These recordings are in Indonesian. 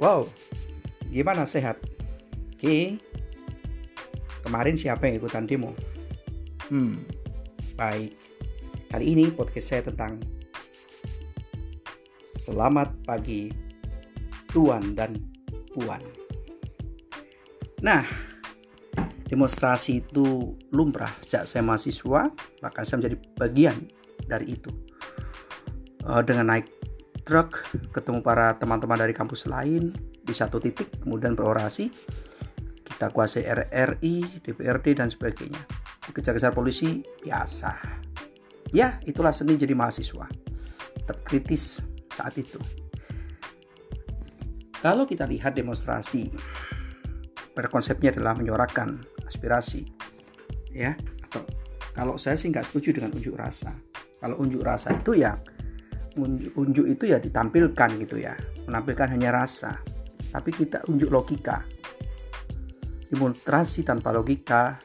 Wow, gimana sehat? Oke, kemarin siapa yang ikutan demo? Hmm, baik. Kali ini podcast saya tentang Selamat pagi Tuan dan Puan. Nah, demonstrasi itu lumrah sejak saya mahasiswa, bahkan saya menjadi bagian dari itu. Uh, dengan naik truk, ketemu para teman-teman dari kampus lain di satu titik, kemudian berorasi. Kita kuasai RRI, DPRD, dan sebagainya. Dikejar-kejar polisi, biasa. Ya, itulah seni jadi mahasiswa. Tetap kritis saat itu. Kalau kita lihat demonstrasi, pada konsepnya adalah menyuarakan aspirasi, ya. Atau kalau saya sih nggak setuju dengan unjuk rasa. Kalau unjuk rasa itu ya unjuk itu ya ditampilkan gitu ya. Menampilkan hanya rasa. Tapi kita unjuk logika. Demonstrasi tanpa logika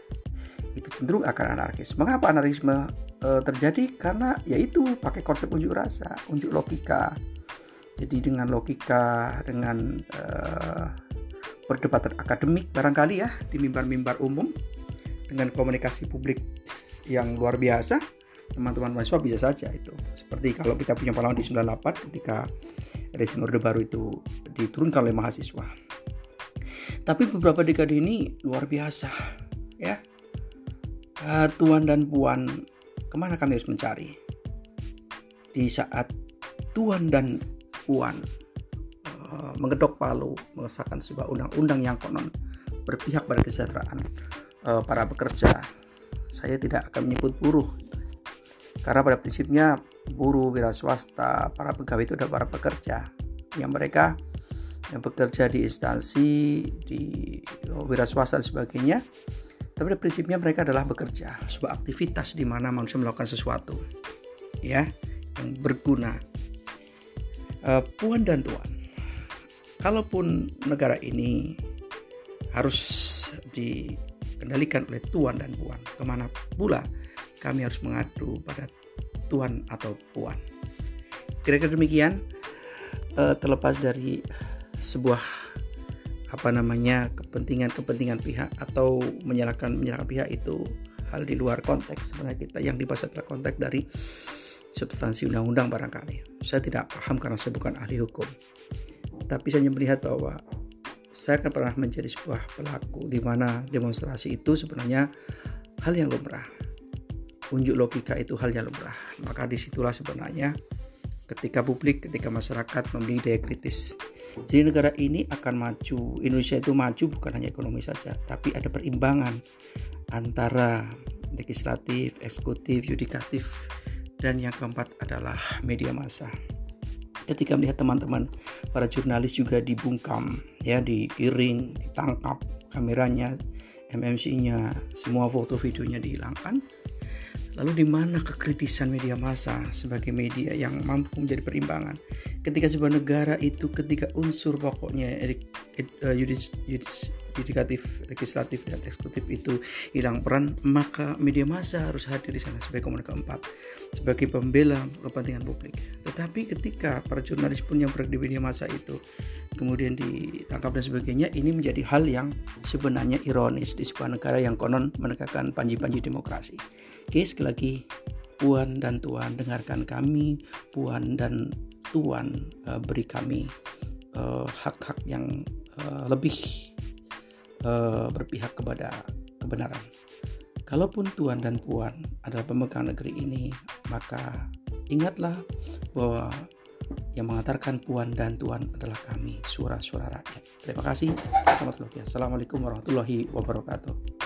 itu cenderung akan anarkis mengapa anarkisme e, terjadi? Karena yaitu pakai konsep unjuk rasa unjuk logika. Jadi dengan logika dengan e, perdebatan akademik barangkali ya di mimbar-mimbar umum dengan komunikasi publik yang luar biasa teman-teman mahasiswa bisa saja itu seperti kalau kita punya pengalaman di 98 ketika rezim Orde Baru itu diturunkan oleh mahasiswa. Tapi beberapa dekade ini luar biasa ya. Uh, tuan dan puan ke mana kami harus mencari? Di saat tuan dan puan uh, palu mengesahkan sebuah undang-undang yang konon berpihak pada kesejahteraan uh, para pekerja saya tidak akan menyebut buruh. Karena pada prinsipnya buruh, wira swasta, para pegawai itu adalah para pekerja yang mereka yang bekerja di instansi, di wira swasta dan sebagainya. Tapi prinsipnya mereka adalah bekerja, sebuah aktivitas di mana manusia melakukan sesuatu, ya, yang berguna. Uh, puan dan tuan, kalaupun negara ini harus dikendalikan oleh tuan dan puan, ke mana pula kami harus mengadu pada tuan atau puan. Kira-kira demikian uh, terlepas dari sebuah apa namanya kepentingan-kepentingan pihak atau menyalahkan menyalahkan pihak itu hal di luar konteks sebenarnya kita yang dibahas adalah konteks dari substansi undang-undang barangkali. Saya tidak paham karena saya bukan ahli hukum. Tapi saya melihat bahwa saya akan pernah menjadi sebuah pelaku di mana demonstrasi itu sebenarnya hal yang lumrah unjuk logika itu hal yang lumrah. Maka di situlah sebenarnya ketika publik, ketika masyarakat memiliki daya kritis. Jadi negara ini akan maju, Indonesia itu maju bukan hanya ekonomi saja, tapi ada perimbangan antara legislatif, eksekutif, yudikatif, dan yang keempat adalah media massa. Ketika melihat teman-teman para jurnalis juga dibungkam, ya dikiring, ditangkap kameranya, MMC-nya, semua foto videonya dihilangkan, Lalu di mana kekritisan media massa sebagai media yang mampu menjadi perimbangan? Ketika sebuah negara itu ketika unsur pokoknya uh, yudis, yudikatif, legislatif dan eksekutif itu hilang peran, maka media massa harus hadir di sana sebagai komunikasi keempat, sebagai pembela kepentingan publik. Tetapi ketika para jurnalis pun yang berada di media massa itu kemudian ditangkap dan sebagainya, ini menjadi hal yang sebenarnya ironis di sebuah negara yang konon menegakkan panji-panji demokrasi. Oke, sekali lagi Puan dan Tuan dengarkan kami, Puan dan Tuan uh, beri kami eh, hak-hak uh, yang uh, lebih uh, berpihak kepada kebenaran. Kalaupun Tuan dan Puan adalah pemegang negeri ini, maka ingatlah bahwa yang mengantarkan Puan dan Tuan adalah kami, suara-suara rakyat. Terima kasih. Selamat Assalamualaikum warahmatullahi wabarakatuh.